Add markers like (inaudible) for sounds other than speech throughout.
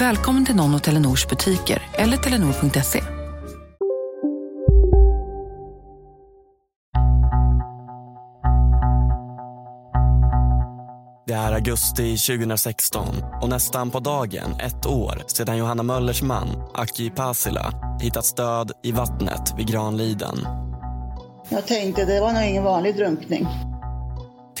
Välkommen till någon av Telenors butiker eller telenor.se. Det är augusti 2016 och nästan på dagen ett år sedan Johanna Möllers man, Aki Pasila, hittats död i vattnet vid Granliden. Jag tänkte det var nog ingen vanlig drunkning.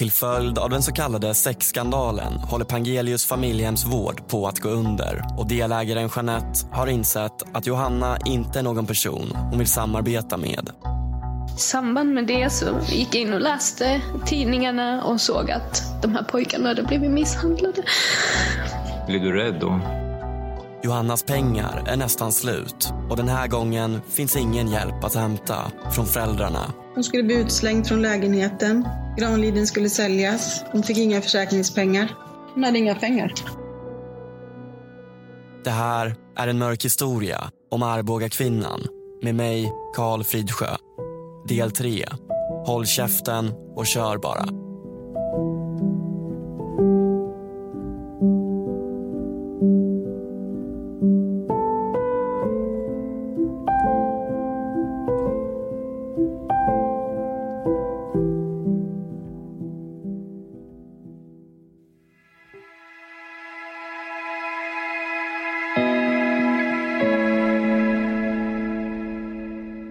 Till följd av den så kallade sexskandalen håller Pangelius familjehemsvård på att gå under och delägaren Jeanette har insett att Johanna inte är någon person hon vill samarbeta med. I samband med det så gick jag in och läste tidningarna och såg att de här pojkarna hade blivit misshandlade. Blir du rädd då? Johannas pengar är nästan slut och den här gången finns ingen hjälp att hämta från föräldrarna. Hon skulle bli utslängd från lägenheten. Granliden skulle säljas. Hon fick inga försäkringspengar. Hon hade inga pengar. Det här är en mörk historia om Arboga kvinnan med mig, Karl Fridsjö. Del 3. Håll käften och kör bara.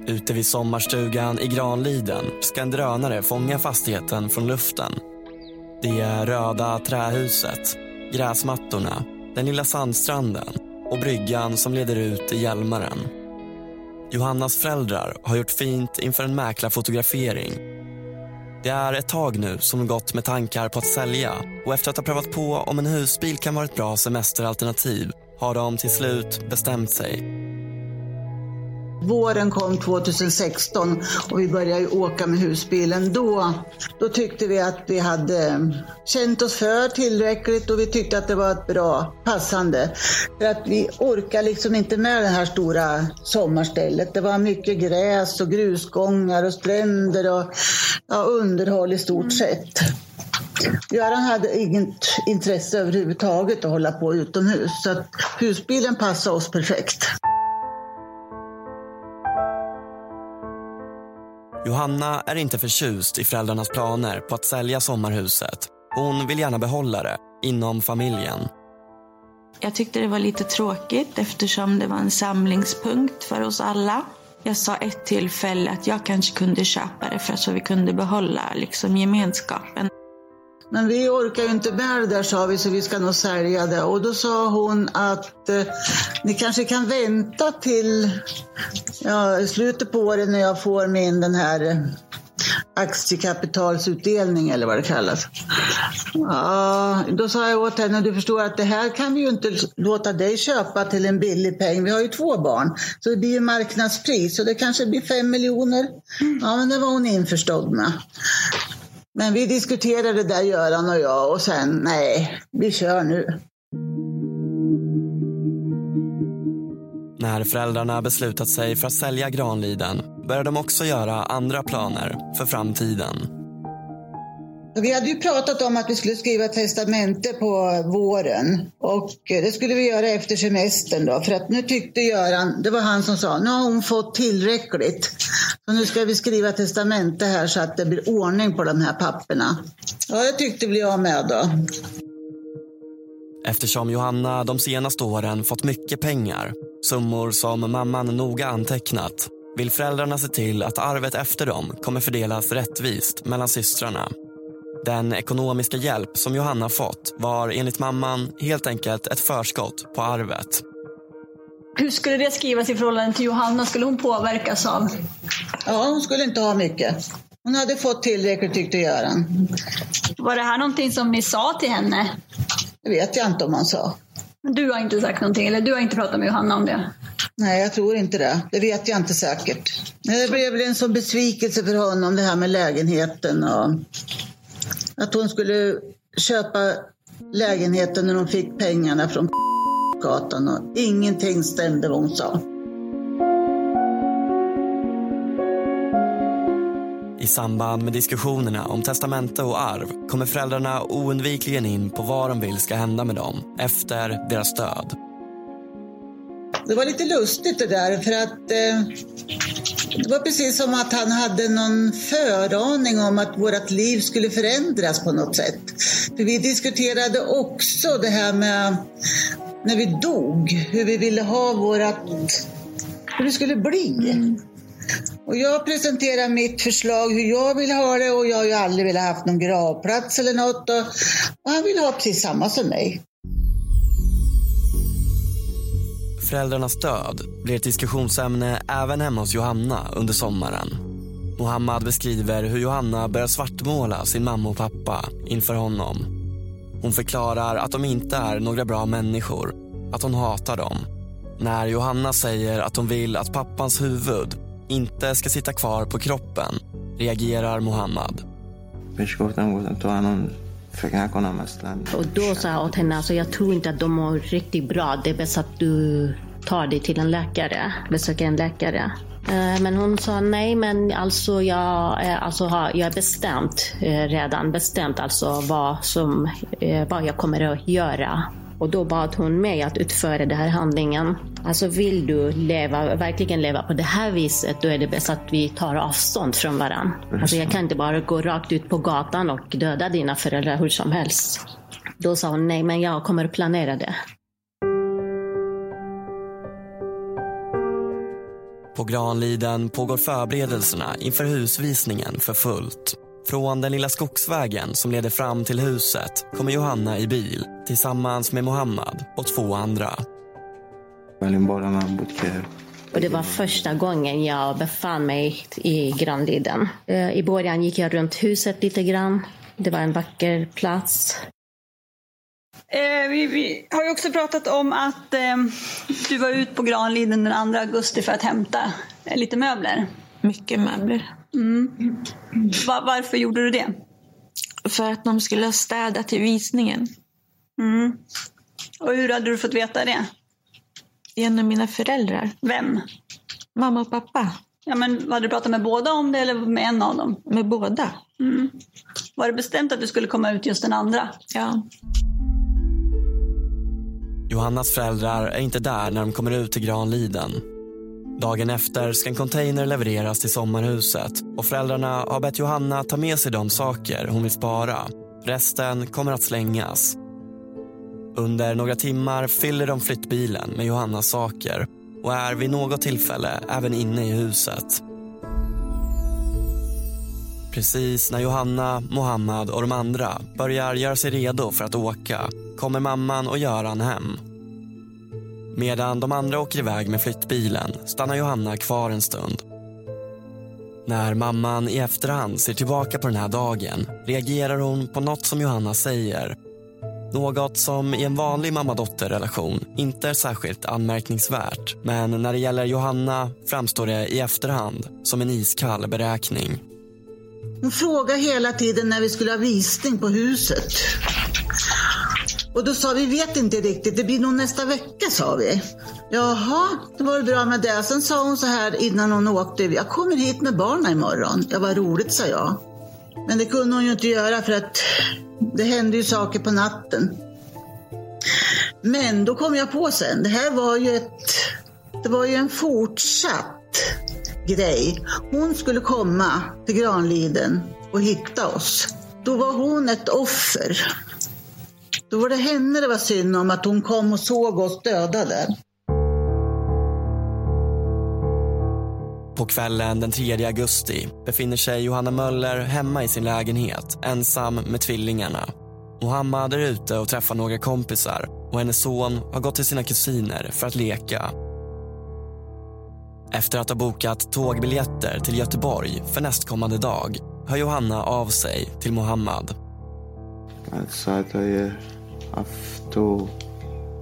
Ute vid sommarstugan i Granliden ska en drönare fånga fastigheten från luften. Det röda trähuset, gräsmattorna, den lilla sandstranden och bryggan som leder ut i Hjälmaren. Johannas föräldrar har gjort fint inför en mäklarfotografering. Det är ett tag nu som gått med tankar på att sälja och efter att ha prövat på om en husbil kan vara ett bra semesteralternativ har de till slut bestämt sig. Våren kom 2016 och vi började åka med husbilen. Då, då tyckte vi att vi hade känt oss för tillräckligt och vi tyckte att det var ett bra passande. För att vi orkar liksom inte med det här stora sommarstället. Det var mycket gräs och grusgångar och stränder och ja, underhåll i stort sett. Göran hade inget intresse överhuvudtaget att hålla på utomhus så att husbilen passade oss perfekt. Johanna är inte förtjust i föräldrarnas planer på att sälja sommarhuset. Hon vill gärna behålla det inom familjen. Jag tyckte det var lite tråkigt eftersom det var en samlingspunkt för oss alla. Jag sa ett tillfälle att jag kanske kunde köpa det för att så vi kunde behålla liksom gemenskapen. Men vi orkar ju inte med det där sa vi så vi ska nog sälja det. Och då sa hon att eh, ni kanske kan vänta till ja, slutet på året när jag får min den här eh, aktiekapitalsutdelning eller vad det kallas. Ja, då sa jag åt henne, du förstår att det här kan vi ju inte låta dig köpa till en billig peng. Vi har ju två barn, så det blir ju marknadspris Så det kanske blir fem miljoner. Ja, men det var hon införstådd med. Men vi diskuterade det där Göran och jag och sen nej, vi kör nu. När föräldrarna beslutat sig för att sälja Granliden börjar de också göra andra planer för framtiden. Vi hade ju pratat om att vi skulle skriva testamente på våren och eh, det skulle vi göra efter semestern då för att nu tyckte Göran, det var han som sa, nu har hon fått tillräckligt. Så nu ska vi skriva testamente här så att det blir ordning på de här papperna. Ja, det tyckte väl jag med då. Eftersom Johanna de senaste åren fått mycket pengar Summor som mamman noga antecknat vill föräldrarna se till att arvet efter dem kommer fördelas rättvist mellan systrarna. Den ekonomiska hjälp som Johanna fått var enligt mamman helt enkelt ett förskott på arvet. Hur skulle det skrivas i förhållande till Johanna? Skulle hon påverkas av? Ja, hon skulle inte ha mycket. Hon hade fått tillräckligt tyckte Göran. Var det här någonting som ni sa till henne? Det vet jag inte om han sa. Du har inte sagt någonting, eller du har inte pratat med Johanna om det? Nej, jag tror inte det. Det vet jag inte säkert. Det blev väl en sån besvikelse för honom det här med lägenheten och att hon skulle köpa lägenheten när hon fick pengarna från gatan och ingenting stämde vad hon sa. I samband med diskussionerna om testamente och arv kommer föräldrarna oundvikligen in på vad de vill ska hända med dem efter deras död. Det var lite lustigt det där för att eh, det var precis som att han hade någon föraning om att vårt liv skulle förändras på något sätt. För vi diskuterade också det här med när vi dog, hur vi ville ha vårat, hur det skulle bli. Och jag presenterade mitt förslag hur jag vill ha det och jag har ju aldrig velat haft någon gravplats eller något. Och han vill ha precis samma som mig. Föräldrarnas död blir ett diskussionsämne även hemma hos Johanna under sommaren. Mohammad beskriver hur Johanna börjar svartmåla sin mamma och pappa inför honom. Hon förklarar att de inte är några bra människor, att hon hatar dem. När Johanna säger att hon vill att pappans huvud inte ska sitta kvar på kroppen reagerar Mohammad. Och då sa jag åt henne, alltså, jag tror inte att de mår riktigt bra. Det är bäst att du tar dig till en läkare, besöker en läkare. Eh, men hon sa nej, men alltså jag, alltså har, jag är bestämt eh, redan bestämt alltså vad, som, eh, vad jag kommer att göra. Och då bad hon mig att utföra den här handlingen. Alltså vill du leva, verkligen leva på det här viset, då är det bäst att vi tar avstånd från varandra. Alltså jag kan inte bara gå rakt ut på gatan och döda dina föräldrar hur som helst. Då sa hon nej, men jag kommer att planera det. På Granliden pågår förberedelserna inför husvisningen för fullt. Från den lilla skogsvägen som leder fram till huset kommer Johanna i bil tillsammans med Mohammad och två andra. Och det var första gången jag befann mig i Granliden. Eh, I början gick jag runt huset lite grann. Det var en vacker plats. Eh, vi, vi har ju också pratat om att eh, du var ute på Granliden den 2 augusti för att hämta eh, lite möbler. Mycket möbler. Mm. Va- varför gjorde du det? För att de skulle städa till visningen. Mm. Och hur hade du fått veta det? Genom mina föräldrar. Vem? Mamma och pappa. Ja, men hade du pratat med båda om det eller med en av dem? Med båda. Mm. Var det bestämt att du skulle komma ut just den andra? Ja. Johannas föräldrar är inte där när de kommer ut till Granliden. Dagen efter ska en container levereras till sommarhuset och föräldrarna har bett Johanna ta med sig de saker hon vill spara. Resten kommer att slängas. Under några timmar fyller de flyttbilen med Johannas saker och är vid något tillfälle även inne i huset. Precis när Johanna, Mohammad och de andra börjar göra sig redo för att åka kommer mamman och Göran hem. Medan de andra åker iväg med flyttbilen stannar Johanna kvar en stund. När mamman i efterhand ser tillbaka på den här dagen reagerar hon på något som Johanna säger. Något som i en vanlig mamma-dotter-relation inte är särskilt anmärkningsvärt. Men när det gäller Johanna framstår det i efterhand som en iskall beräkning. Hon frågade hela tiden när vi skulle ha visning på huset. Och då sa vi, vi vet inte riktigt, det blir nog nästa vecka sa vi. Jaha, det var bra med det. Sen sa hon så här innan hon åkte, jag kommer hit med barnen imorgon. Ja, vad roligt sa jag. Men det kunde hon ju inte göra för att det hände ju saker på natten. Men då kom jag på sen, det här var ju ett, det var ju en fortsatt grej. Hon skulle komma till Granliden och hitta oss. Då var hon ett offer. Då var det henne det var synd om att hon kom och såg oss döda där. På kvällen den 3 augusti befinner sig Johanna Möller hemma i sin lägenhet ensam med tvillingarna. Mohammad är ute och träffar några kompisar och hennes son har gått till sina kusiner för att leka. Efter att ha bokat tågbiljetter till Göteborg för nästkommande dag hör Johanna av sig till Mohammad. Alltså att jag after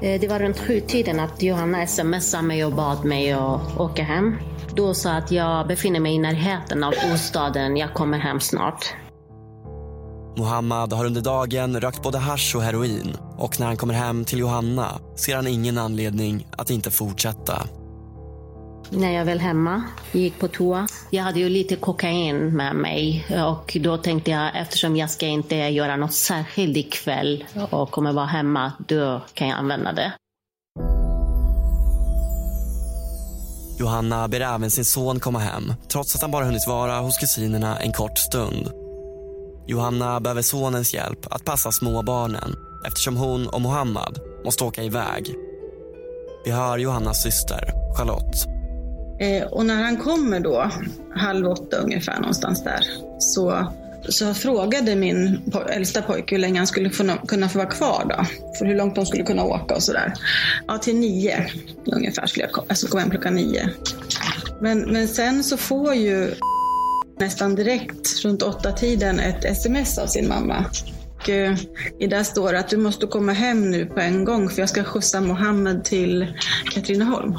Eh, Det var runt sjutiden att Johanna smsade mig och bad mig att åka hem. Då sa att jag befinner mig i närheten av bostaden, jag kommer hem snart. Mohammad har under dagen rökt både hasch och heroin och när han kommer hem till Johanna ser han ingen anledning att inte fortsätta. När jag väl hemma, gick på toa. Jag hade ju lite kokain med mig och då tänkte jag eftersom jag ska inte göra något särskilt ikväll och kommer vara hemma, då kan jag använda det. Johanna ber även sin son komma hem trots att han bara hunnit vara hos kusinerna en kort stund. Johanna behöver sonens hjälp att passa småbarnen eftersom hon och Mohammad måste åka iväg. Vi hör Johannas syster, Charlotte. Eh, och när han kommer då, halv åtta ungefär någonstans där, så, så frågade min äldsta pojke hur länge han skulle kunna få vara kvar då. För hur långt de skulle kunna åka och sådär. Ja, till nio ungefär skulle jag komma. alltså komma hem klockan nio. Men, men sen så får ju nästan direkt runt åtta tiden ett sms av sin mamma. Och, eh, I där står det att du måste komma hem nu på en gång för jag ska skjutsa Mohammed till Katrineholm.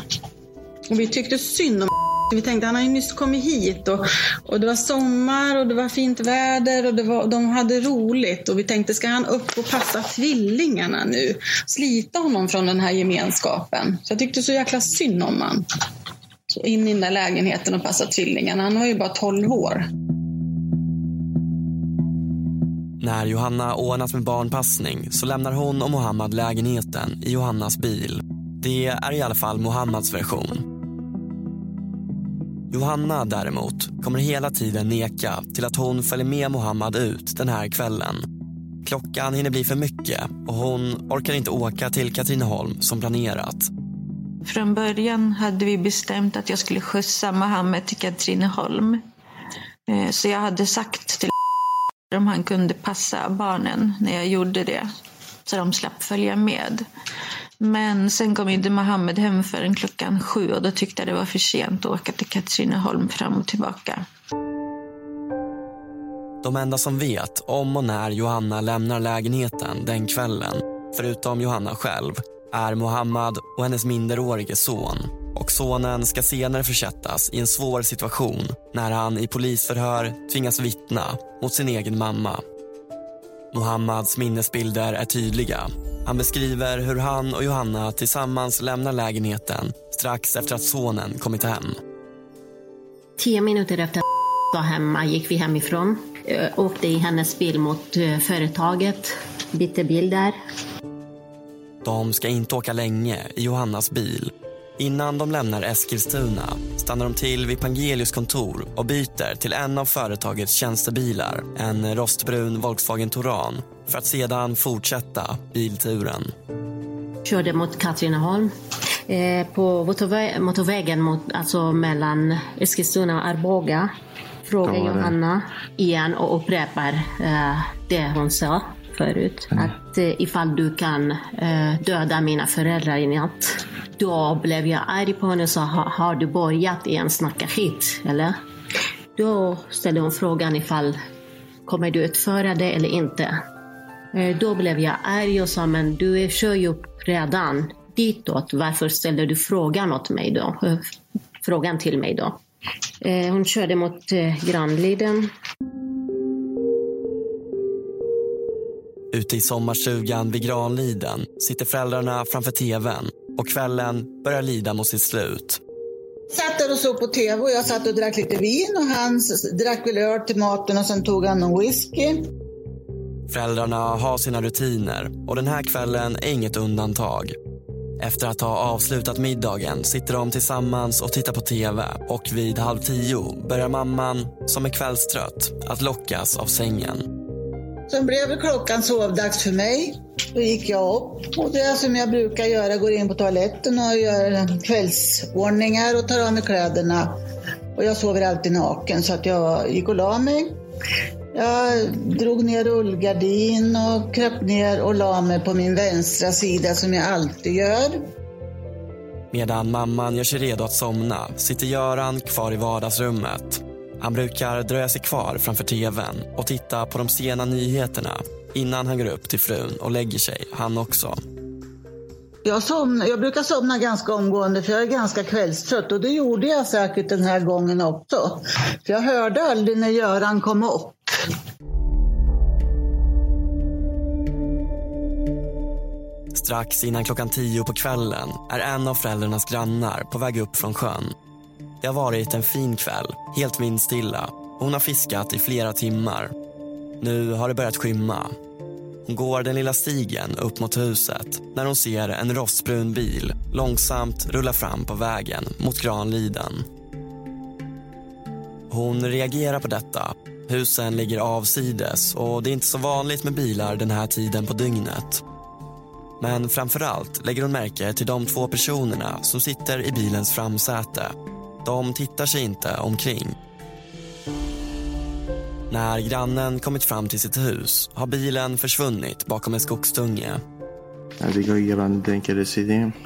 Och vi tyckte synd om (laughs) vi tänkte han har ju nyss kommit hit och, och det var sommar och det var fint väder och det var, de hade roligt. Och vi tänkte, ska han upp och passa tvillingarna nu? Slita honom från den här gemenskapen. Så jag tyckte så jäkla synd om han. Så in i den där lägenheten och passa tvillingarna. Han var ju bara 12 år. När Johanna ordnat med barnpassning så lämnar hon och Mohammad lägenheten i Johannas bil. Det är i alla fall Mohammads version. Johanna däremot kommer hela tiden neka till att hon följer med Mohammad ut den här kvällen. Klockan hinner bli för mycket och hon orkar inte åka till Katrineholm som planerat. Från början hade vi bestämt att jag skulle skjutsa Mohammed till Katrineholm. Eh, så jag hade sagt till om han kunde passa barnen när jag gjorde det. Så de slapp följa med. Men sen kom inte Mohammed hem förrän klockan sju och då tyckte jag det var för sent att åka till Katrineholm fram och tillbaka. De enda som vet om och när Johanna lämnar lägenheten den kvällen, förutom Johanna själv, är Mohammad och hennes minderårige son. Och sonen ska senare försättas i en svår situation när han i polisförhör tvingas vittna mot sin egen mamma. Mohammads minnesbilder är tydliga. Han beskriver hur han och Johanna tillsammans lämnar lägenheten strax efter att sonen kommit hem. Tio minuter efter att var hemma gick vi hemifrån. Eh, Åkte i hennes bil mot eh, företaget. Bytte bil där. De ska inte åka länge i Johannas bil. Innan de lämnar Eskilstuna stannar de till vid Pangelius kontor och byter till en av företagets tjänstebilar, en rostbrun Volkswagen Touran, för att sedan fortsätta bilturen. Körde mot Katrineholm. Eh, på motorvä- motorvägen mot, alltså mellan Eskilstuna och Arboga frågar Johanna igen och upprepar eh, det hon sa förut. Att ifall du kan eh, döda mina föräldrar i natt. Då blev jag arg på henne och sa, har du börjat igen snacka skit, eller? Då ställde hon frågan ifall kommer du utföra det eller inte. Eh, Då blev jag arg och sa, men du är- kör ju redan ditåt. Varför ställer du frågan åt mig då? Eh, frågan till mig då. Eh, Hon körde mot eh, Ute i sommarstugan vid Granliden sitter föräldrarna framför tvn och kvällen börjar lida mot sitt slut. Satt där och såg på tv och jag satt och drack lite vin och han drack väl öl till maten och sen tog han en whisky. Föräldrarna har sina rutiner och den här kvällen är inget undantag. Efter att ha avslutat middagen sitter de tillsammans och tittar på tv och vid halv tio börjar mamman, som är kvällstrött, att lockas av sängen. Sen blev klockan sovdags för mig. Då gick jag upp och det är som jag brukar göra, går in på toaletten och gör kvällsordningar och tar av mig kläderna. Och jag sover alltid naken så att jag gick och la mig. Jag drog ner rullgardin och kröp ner och la mig på min vänstra sida som jag alltid gör. Medan mamman gör sig redo att somna sitter Göran kvar i vardagsrummet. Han brukar dröja sig kvar framför tvn och titta på de sena nyheterna innan han går upp till frun och lägger sig, han också. Jag, somnar, jag brukar somna ganska omgående för jag är ganska kvällstrött och det gjorde jag säkert den här gången också. För jag hörde aldrig när Göran kom upp. Strax innan klockan tio på kvällen är en av föräldrarnas grannar på väg upp från sjön. Det har varit en fin kväll, helt vindstilla. Hon har fiskat i flera timmar. Nu har det börjat skymma. Hon går den lilla stigen upp mot huset när hon ser en rostbrun bil långsamt rulla fram på vägen mot Granliden. Hon reagerar på detta. Husen ligger avsides och det är inte så vanligt med bilar den här tiden på dygnet. Men framför allt lägger hon märke till de två personerna som sitter i bilens framsäte. De tittar sig inte omkring. När grannen kommit fram till sitt hus har bilen försvunnit bakom en skogsdunge.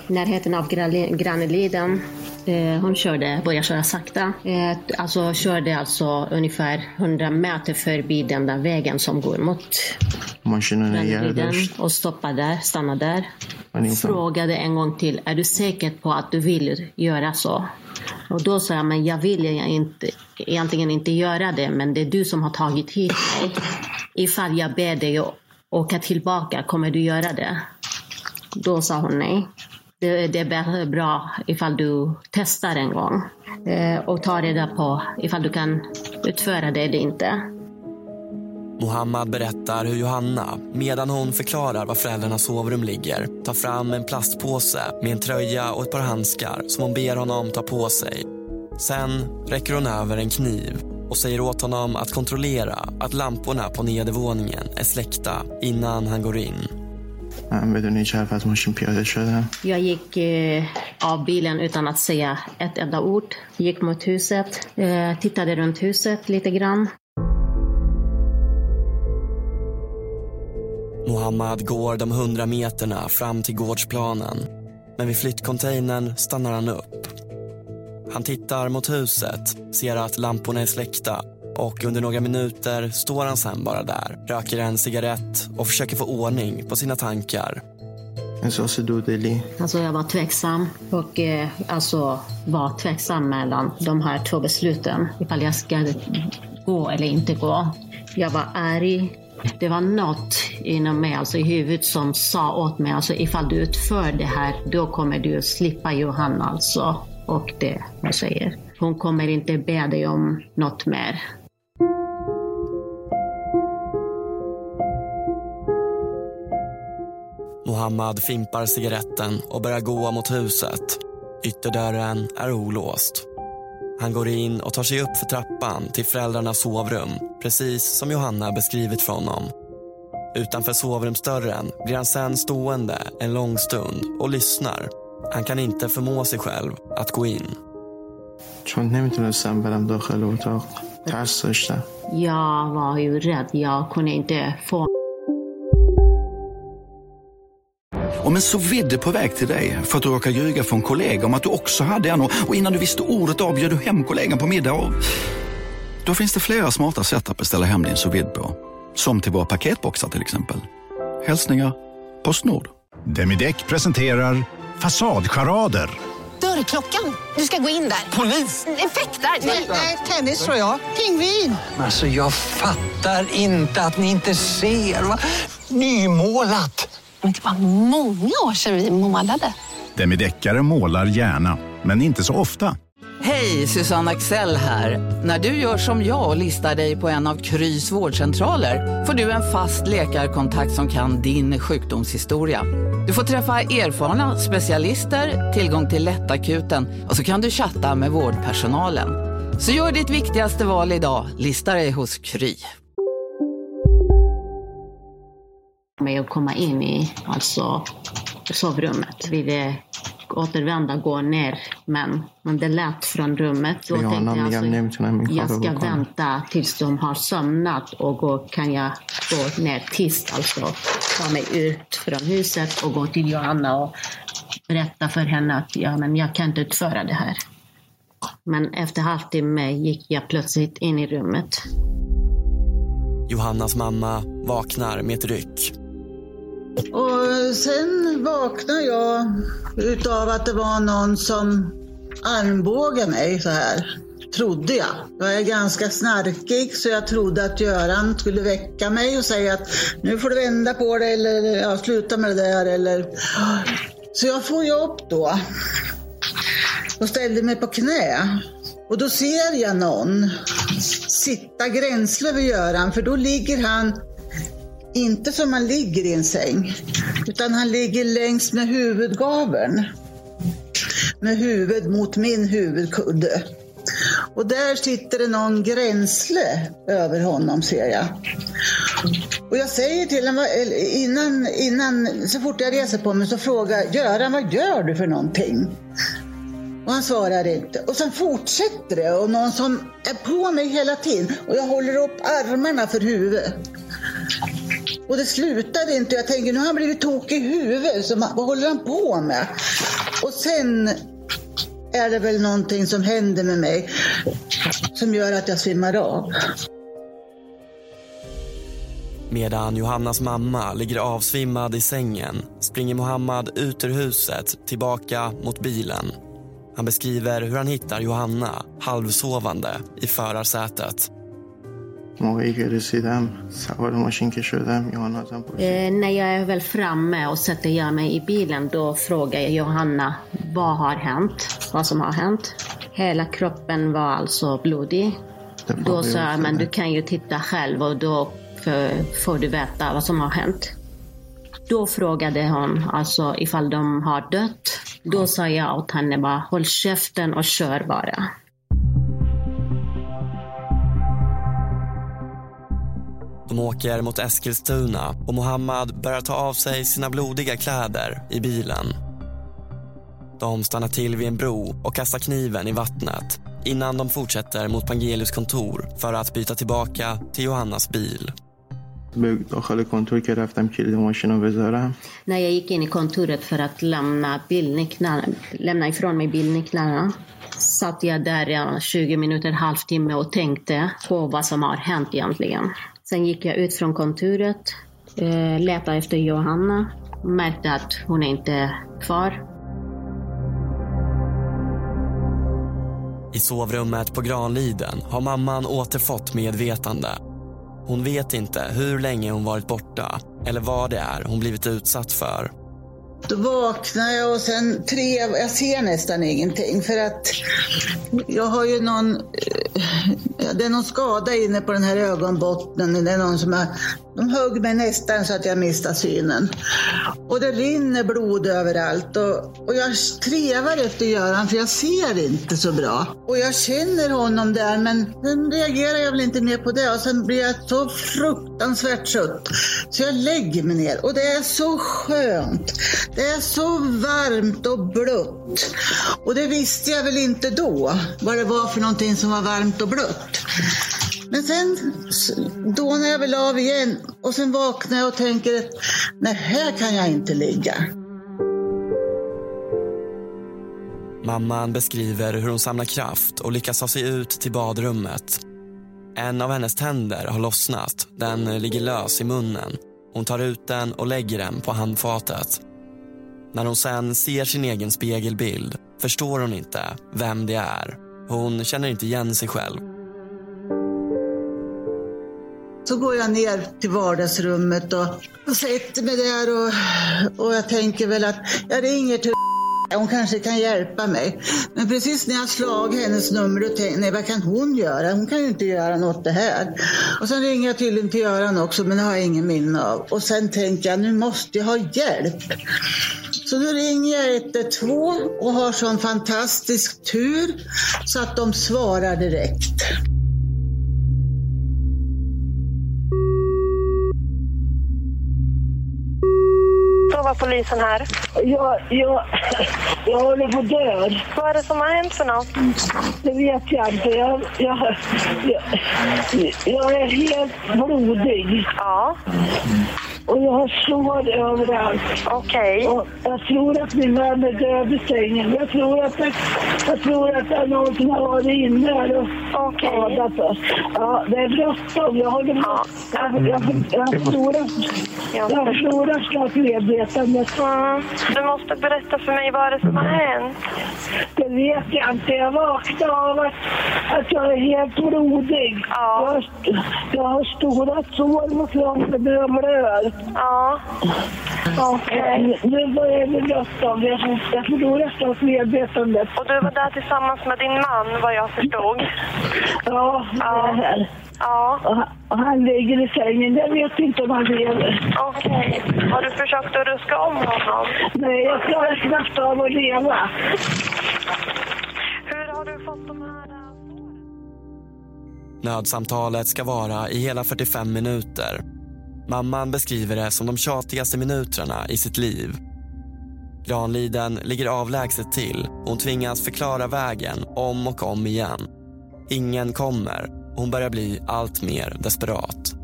Närheten av Granneliden. Eh, hon körde, började köra sakta. Eh, alltså körde alltså ungefär 100 meter förbi den där vägen som går mot Granneliden och stoppade där, stannade där. Frågade en gång till, är du säker på att du vill göra så? Och då sa jag, men jag vill inte, egentligen inte göra det, men det är du som har tagit hit mig. Ifall jag ber dig åka tillbaka, kommer du göra det? Då sa hon nej. Det, det är bra ifall du testar en gång eh, och tar reda på ifall du kan utföra det eller inte. Mohammad berättar hur Johanna, medan hon förklarar var föräldrarnas sovrum ligger tar fram en plastpåse med en tröja och ett par handskar som hon ber honom ta på sig. Sen räcker hon över en kniv och säger åt honom att kontrollera att lamporna på nedervåningen är släckta innan han går in. Jag gick eh, av bilen utan att säga ett enda ord. Gick mot huset, eh, tittade runt huset lite grann. Mohammad går de hundra meterna fram till gårdsplanen. Men vid flyttcontainern stannar han upp. Han tittar mot huset, ser att lamporna är släckta och under några minuter står han sen bara där, röker en cigarett och försöker få ordning på sina tankar. Alltså jag var tveksam och eh, alltså var tveksam mellan de här två besluten. Ifall jag ska gå eller inte gå. Jag var arg. Det var något inom mig, alltså i huvudet, som sa åt mig, alltså ifall du utför det här, då kommer du slippa Johanna alltså. Och det, jag säger, hon kommer inte be dig om något mer. Mohammad fimpar cigaretten och börjar gå mot huset. Ytterdörren är olåst. Han går in och tar sig upp för trappan till föräldrarnas sovrum precis som Johanna beskrivit för honom. Utanför sovrumsdörren blir han sen stående en lång stund och lyssnar. Han kan inte förmå sig själv att gå in. Jag var ju rädd. Jag kunde inte få Om en så vidde på väg till dig för att du råkar ljuga från kollega om att du också hade en och innan du visste ordet av bjöd du hem kollegan på middag och... Då finns det flera smarta sätt att beställa hem din sous på. Som till våra paketboxar till exempel. Hälsningar Postnord. Demideck presenterar Fasadcharader. Dörrklockan. Du ska gå in där. Polis? Effektar? Nej, tennis tror jag. Pingvin. Alltså jag fattar inte att ni inte ser. Va? Nymålat. Men det var många år sedan vi målade. Demideckare målar gärna, men inte så ofta. Hej, Susanne Axel här. När du gör som jag och listar dig på en av Krys vårdcentraler får du en fast läkarkontakt som kan din sjukdomshistoria. Du får träffa erfarna specialister, tillgång till lättakuten och så kan du chatta med vårdpersonalen. Så gör ditt viktigaste val idag, lista dig hos Kry. Med att komma in i alltså, sovrummet vid och återvända, gå ner. Men, men det lät från rummet. Då tänkte jag namn- jag ska vänta tills de har somnat och då kan jag gå ner tyst, alltså ta mig ut från huset och gå till Johanna och berätta för henne att ja, men jag kan inte utföra det här. Men efter halvtimme gick jag plötsligt in i rummet. Johannas mamma vaknar med ett ryck. Och sen vaknade jag utav att det var någon som armbågade mig så här. Trodde jag. Jag är ganska snarkig så jag trodde att Göran skulle väcka mig och säga att nu får du vända på dig eller ja, sluta med det där eller... Så jag får ju upp då och ställde mig på knä. Och då ser jag någon sitta gränsle vid Göran för då ligger han inte som man ligger i en säng, utan han ligger längs med huvudgaveln. Med huvud mot min huvudkudde. Och där sitter det någon gränsle över honom ser jag. Och jag säger till honom, innan, innan, så fort jag reser på mig så frågar jag, Göran vad gör du för någonting? Och han svarar inte. Och sen fortsätter det och någon som är på mig hela tiden. Och jag håller upp armarna för huvudet. Och det slutade inte. Jag tänker nu har han blivit tokig i huvudet. Så vad håller han på med? Och sen är det väl någonting som händer med mig som gör att jag svimmar av. Medan Johannas mamma ligger avsvimmad i sängen springer Mohammad ut ur huset tillbaka mot bilen. Han beskriver hur han hittar Johanna halvsovande i förarsätet. موقعی که رسیدم سوار ماشین که شدم یوهانا ازم پرسید Eh, när jag är väl framme och sätter jag mig i bilen då frågar jag Johanna vad har hänt? Vad som har hänt? Hela kroppen var alltså blodig. Då sa jag, men du kan ju titta själv och då f- får du veta vad som har hänt. Då frågade hon alltså ifall de har dött. Då sa jag åt henne bara, håll käften och kör bara. De åker mot Eskilstuna och Mohammad börjar ta av sig sina blodiga kläder i bilen. De stannar till vid en bro och kastar kniven i vattnet innan de fortsätter mot Pangelius kontor för att byta tillbaka till Johannas bil. به داخل کنتور که رفتم کلید ماشین رو بذارم När jag gick in i kontoret för att lämna, bilnycklarna, lämna ifrån mig bilnycklarna satt jag där i 20 minuter, halvtimme och tänkte på vad som har hänt egentligen. Sen gick jag ut från kontoret, eh, letade efter Johanna, märkte att hon är inte kvar. I sovrummet på Granliden har mamman återfått medvetande. Hon vet inte hur länge hon varit borta eller vad det är hon blivit utsatt för. Då vaknar jag och sen tre, jag ser nästan ingenting för att jag har ju någon, eh, det är någon skada inne på den här ögonbottnen. Det är någon som har, de högg mig nästan så att jag mistade synen. Och det rinner blod överallt och, och jag trevar efter Göran för jag ser inte så bra. Och jag känner honom där men sen reagerar jag väl inte mer på det och sen blir jag så fruktansvärt trött. Så jag lägger mig ner och det är så skönt. Det är så varmt och blött. Och det visste jag väl inte då, vad det var för någonting som var varmt och blött. Men sen dånar jag väl av igen och sen vaknar jag och tänker att nej, här kan jag inte ligga. Mamman beskriver hur hon samlar kraft och lyckas ta sig ut till badrummet. En av hennes tänder har lossnat. Den ligger lös i munnen. Hon tar ut den och lägger den på handfatet. När hon sen ser sin egen spegelbild förstår hon inte vem det är. Hon känner inte igen sig själv. Så går jag ner till vardagsrummet och, och sätter mig där och, och jag tänker väl att jag ringer till (laughs) hon kanske kan hjälpa mig. Men precis när jag slagit hennes nummer då tänkte jag, nej vad kan hon göra? Hon kan ju inte göra något det här. Och sen ringer jag tydligen till Göran också men det har jag ingen minne av. Och sen tänker jag, nu måste jag ha hjälp. Så nu ringer jag 112 och har sån fantastisk tur så att de svarar direkt. Jobbar polisen här. Jag, jag, jag håller på att dö. Vad är det som har hänt för något? Det vet jag inte. Jag, jag, jag, jag är helt blodig. Ja. Och jag har sår överallt. Okej. Och jag tror att min man är död i sängen. Jag tror att det, jag tror att det är någon som har varit inne här och skadat oss. Ja, det är bråttom. Jag håller på. Jag, jag, jag förlorar, jag förlorar snart medvetandet. Mm. Du måste berätta för mig vad är det som har hänt. Det vet jag inte. Jag vaknade av att, att jag är helt blodig. Jag, har, jag har stora sår på kroppen och jag blöder. Ja. Okej. Nu börjar det bråttom. Jag, jag förlorar snart medvetandet. Och du var där tillsammans med din man, vad jag förstod. Ja, det är här. Ja. Och han, han ligger i sängen. Jag vet inte om han lever. Okej. Har du försökt att ruska om honom? Nej, jag klarar knappt av att leva. Hur har du fått de här... Nödsamtalet ska vara i hela 45 minuter. Mamman beskriver det som de tjatigaste minuterna i sitt liv. Granliden ligger avlägset till och hon tvingas förklara vägen om och om igen. Ingen kommer och hon börjar bli allt mer desperat.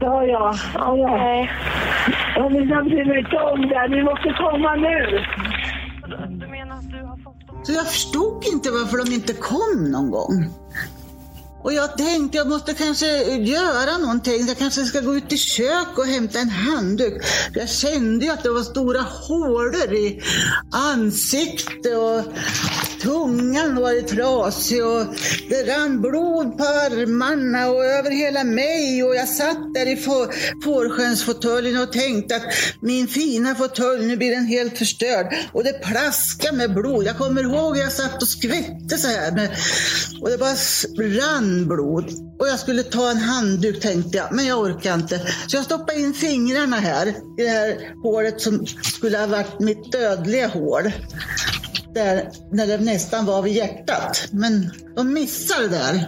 Ja, ja. ja, ja. Jag vill inte om det. Ni måste komma nu. Så jag förstod inte varför de inte kom någon gång. Och jag tänkte jag måste kanske göra någonting. Jag kanske ska gå ut i kök och hämta en handduk. Jag kände ju att det var stora hålor i ansiktet och tungan var trasig och det rann blod på armarna och över hela mig och jag satt där i fårskönsfåtöljen och tänkte att min fina fåtölj, nu blir den helt förstörd. Och det plaskade med blod. Jag kommer ihåg jag satt och skvätte så här med, och det bara rann blod. Och jag skulle ta en handduk tänkte jag, men jag orkar inte. Så jag stoppade in fingrarna här i det här hålet som skulle ha varit mitt dödliga hål där, när det nästan var vid hjärtat. Men de missade där.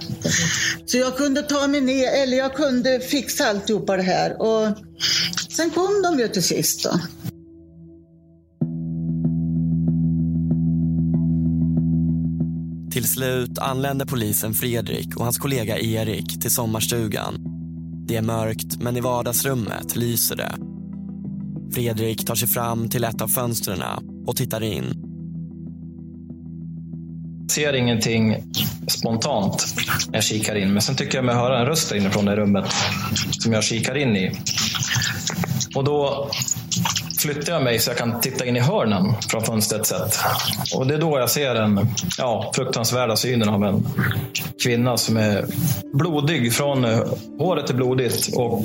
Så jag kunde ta mig ner, eller jag kunde fixa alltihopa det här. Och sen kom de ju till sist då. Till slut anländer polisen Fredrik och hans kollega Erik till sommarstugan. Det är mörkt, men i vardagsrummet lyser det. Fredrik tar sig fram till ett av fönstren och tittar in. Jag ser ingenting spontant när jag kikar in. Men sen tycker jag mig höra en röst inifrån det rummet som jag kikar in i. Och då flyttar jag mig så jag kan titta in i hörnen från fönstret sett. Och det är då jag ser den ja, fruktansvärda synen av en kvinna som är blodig. Från eh, håret är blodigt och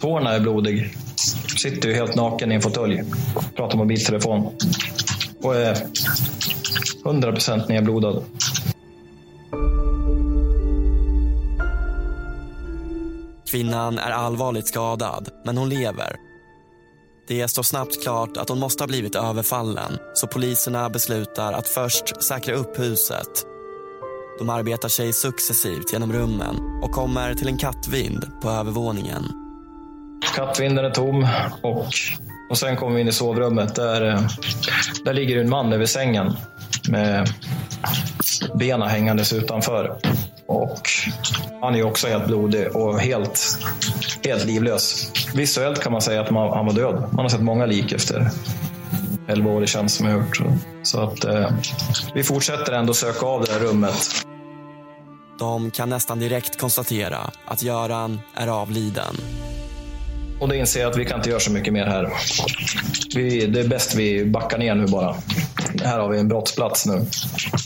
tårna är blodig. Sitter ju helt naken i en fåtölj. Pratar mobiltelefon. Och är 100% nedblodad. Kvinnan är allvarligt skadad, men hon lever. Det står snabbt klart att hon måste ha blivit överfallen så poliserna beslutar att först säkra upp huset. De arbetar sig successivt genom rummen och kommer till en kattvind på övervåningen. Kattvinden är tom och, och sen kommer vi in i sovrummet. Där, eh, där ligger en man över sängen med benen hängandes utanför. Och han är också helt blodig och helt, helt livlös. Visuellt kan man säga att man, han var död. Man har sett många lik efter 11 år i tjänst som jag gjort. Så att eh, vi fortsätter ändå söka av det här rummet. De kan nästan direkt konstatera att Göran är avliden. Och då inser jag att vi kan inte göra så mycket mer här. Vi, det är bäst vi backar ner nu bara. Här har vi en brottsplats nu.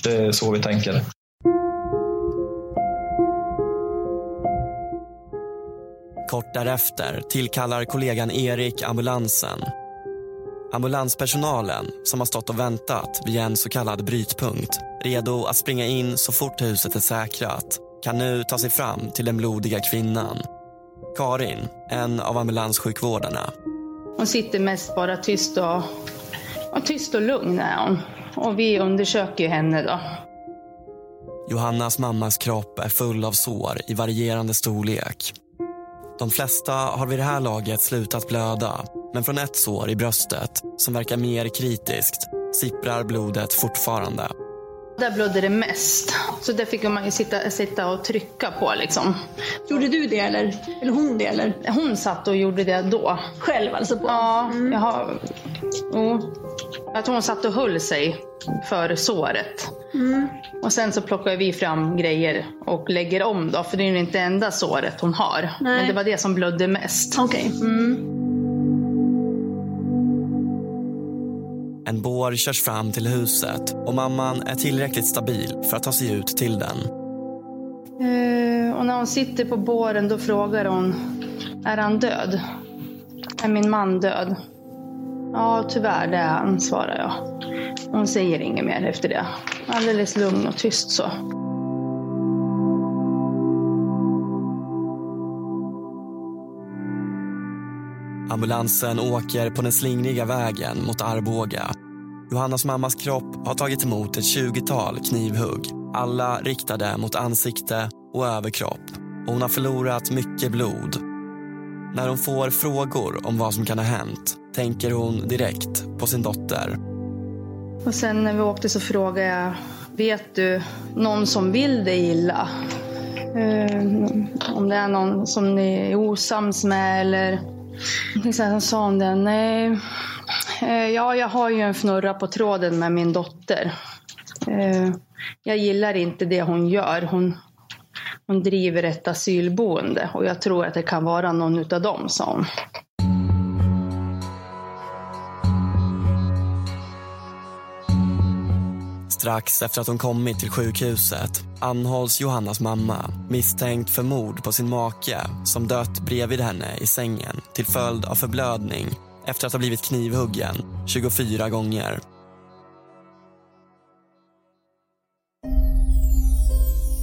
Det är så vi tänker. Kort därefter tillkallar kollegan Erik ambulansen. Ambulanspersonalen, som har stått och väntat vid en så kallad brytpunkt redo att springa in så fort huset är säkrat kan nu ta sig fram till den blodiga kvinnan. Karin, en av ambulanssjukvårdarna. Hon sitter mest bara tyst och, och tyst och lugn är hon. Och vi undersöker henne då. Johannas mammas kropp är full av sår i varierande storlek. De flesta har vid det här laget slutat blöda Men från ett sår i bröstet, som verkar mer kritiskt, sipprar blodet fortfarande. Där blödde det mest. Så där fick man sitta, sitta och trycka på liksom. Gjorde du det eller, eller hon det eller? Hon satt och gjorde det då. Själv alltså? På. Ja, jag har... Oh. Jag tror hon satt och höll sig för såret. Mm. Och sen så plockar vi fram grejer och lägger om då, för det är ju inte enda såret hon har. Nej. Men det var det som blödde mest. Okej. Mm. En bår körs fram till huset och mamman är tillräckligt stabil för att ta sig ut till den. Uh, och när hon sitter på båren då frågar hon, är han död? Är min man död? Ja, tyvärr det är han, svarar jag. Hon säger inget mer efter det. Alldeles lugn och tyst så. Ambulansen åker på den slingriga vägen mot Arboga. Johannas mammas kropp har tagit emot ett 20-tal knivhugg. Alla riktade mot ansikte och överkropp. Och hon har förlorat mycket blod. När hon får frågor om vad som kan ha hänt tänker hon direkt på sin dotter. Och sen när vi åkte så frågade jag, vet du någon som vill dig illa? Eh, om det är någon som ni är osams med eller... Sen sa hon det, nej. Eh, ja, jag har ju en fnurra på tråden med min dotter. Eh, jag gillar inte det hon gör. Hon, hon driver ett asylboende och jag tror att det kan vara någon utav dem, sa hon. Strax efter att hon kommit till sjukhuset anhålls Johannas mamma misstänkt för mord på sin make som dött bredvid henne i sängen till följd av förblödning efter att ha blivit knivhuggen 24 gånger.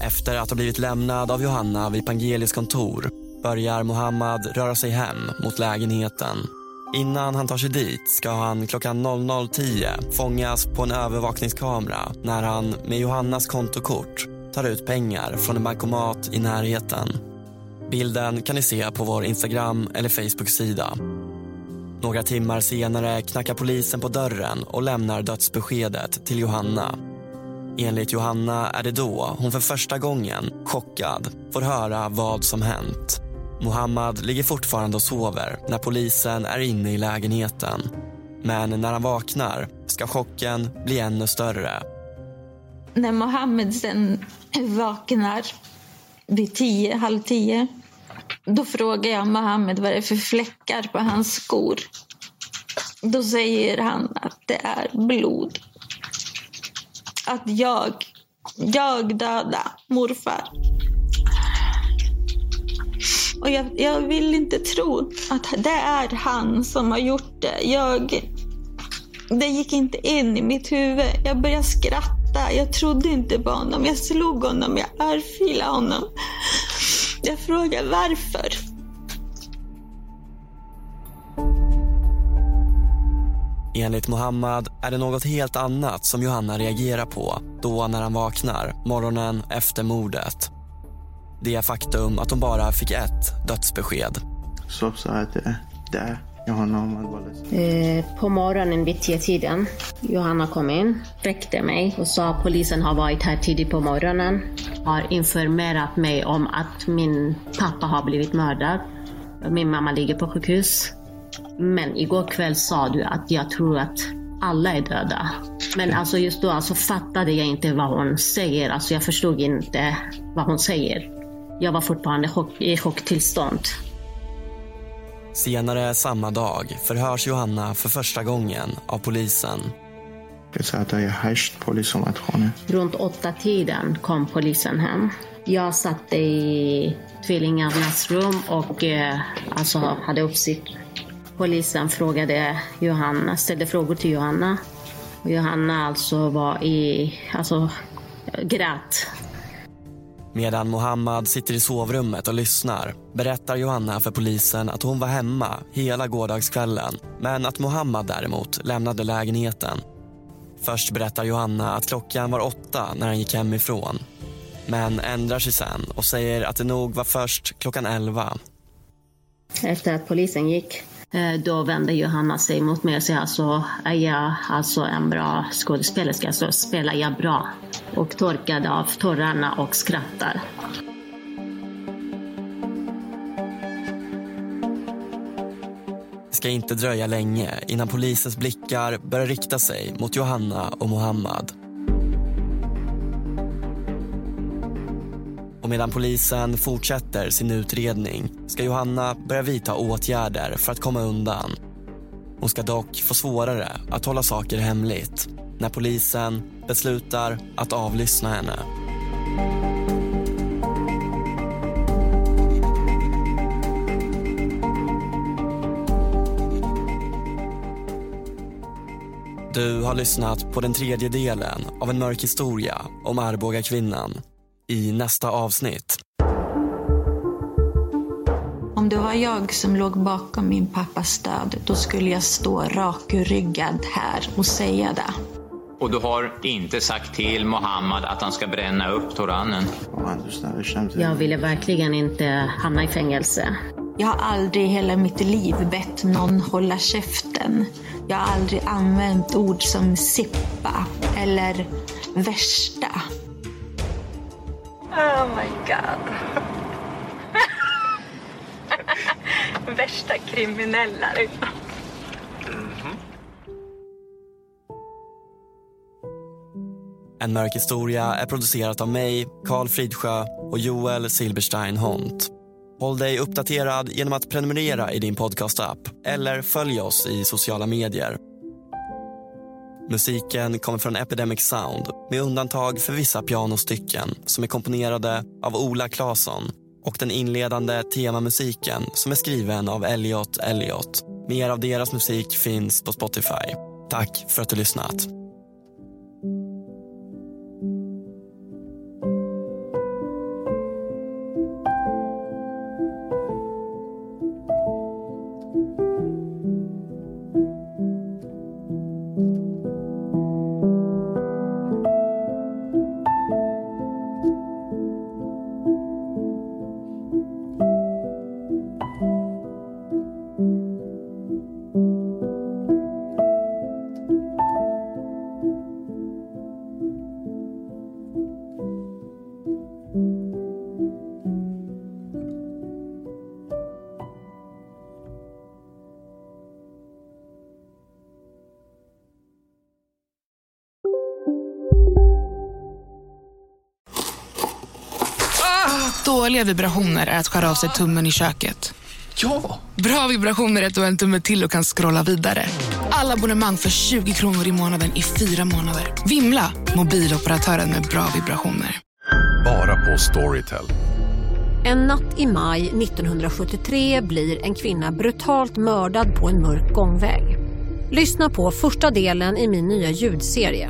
Efter att ha blivit lämnad av Johanna vid Pangelis kontor börjar Mohammad röra sig hem mot lägenheten. Innan han tar sig dit ska han klockan 00.10 fångas på en övervakningskamera när han med Johannas kontokort tar ut pengar från en bankomat i närheten. Bilden kan ni se på vår Instagram eller Facebook-sida. Några timmar senare knackar polisen på dörren och lämnar dödsbeskedet till Johanna. Enligt Johanna är det då hon för första gången, chockad, får höra vad som hänt. Mohammad ligger fortfarande och sover när polisen är inne i lägenheten. Men när han vaknar ska chocken bli ännu större. När Mohammed sen vaknar vid tio, halv tio då frågar jag Mohammed vad det är för fläckar på hans skor. Då säger han att det är blod. Att jag, jag dödade morfar. Och jag, jag vill inte tro att det är han som har gjort det. Jag, det gick inte in i mitt huvud. Jag började skratta. Jag trodde inte på honom. Jag slog honom. Jag örfilade honom. Jag frågade varför. Enligt Mohammad är det något helt annat som Johanna reagerar på då när han vaknar morgonen efter mordet det faktum att hon bara fick ett dödsbesked. Så sa att där, Johanna har eh, På morgonen vid tiden, Johanna kom in, väckte mig och sa att polisen har varit här tidigt på morgonen. Har informerat mig om att min pappa har blivit mördad. Min mamma ligger på sjukhus. Men igår kväll sa du att jag tror att alla är döda. Men alltså just då alltså fattade jag inte vad hon säger. Alltså jag förstod inte vad hon säger. Jag var fortfarande i chocktillstånd. Senare samma dag förhörs Johanna för första gången av polisen. Runt åtta tiden kom polisen hem. Jag satt i tvillingarnas rum och eh, alltså, hade uppsikt. Polisen frågade Johanna, ställde frågor till Johanna. Johanna alltså var i, alltså grät Medan Mohammad sitter i sovrummet och lyssnar berättar Johanna för polisen att hon var hemma hela gårdagskvällen men att Mohammad däremot lämnade lägenheten. Först berättar Johanna att klockan var åtta när han gick hemifrån men ändrar sig sen och säger att det nog var först klockan elva. Efter att polisen gick Eh, då vände Johanna sig mot mig och sa alltså, är jag alltså en bra skådespelerska så spelar jag bra. Och torkade av tårarna och skrattar. Det ska inte dröja länge innan polisens blickar börjar rikta sig mot Johanna och Mohammad. Medan polisen fortsätter sin utredning ska Johanna börja vidta åtgärder för att komma undan. Hon ska dock få svårare att hålla saker hemligt när polisen beslutar att avlyssna henne. Du har lyssnat på den tredje delen av en mörk historia om Arboga kvinnan. I nästa avsnitt. Om det var jag som låg bakom min pappas död, då skulle jag stå rakryggad här och säga det. Och du har inte sagt till Mohammad att han ska bränna upp Toranen? Jag ville verkligen inte hamna i fängelse. Jag har aldrig i hela mitt liv bett någon hålla käften. Jag har aldrig använt ord som sippa eller värsta. Oh my god. (laughs) Värsta kriminella liksom. En mörk historia är producerat av mig, Karl Fridsjö och Joel Silberstein Hont. Håll dig uppdaterad genom att prenumerera i din podcastapp eller följ oss i sociala medier. Musiken kommer från Epidemic Sound med undantag för vissa pianostycken som är komponerade av Ola Claesson och den inledande temamusiken som är skriven av Elliot Elliot. Mer av deras musik finns på Spotify. Tack för att du lyssnat. Dåliga vibrationer är att skära av sig tummen i köket. Ja! Bra vibrationer är att du har en tumme till och kan scrolla vidare. Alla abonnemang för 20 kronor i månaden i fyra månader. Vimla! Mobiloperatören med bra vibrationer. Bara på Storytel. En natt i maj 1973 blir en kvinna brutalt mördad på en mörk gångväg. Lyssna på första delen i min nya ljudserie.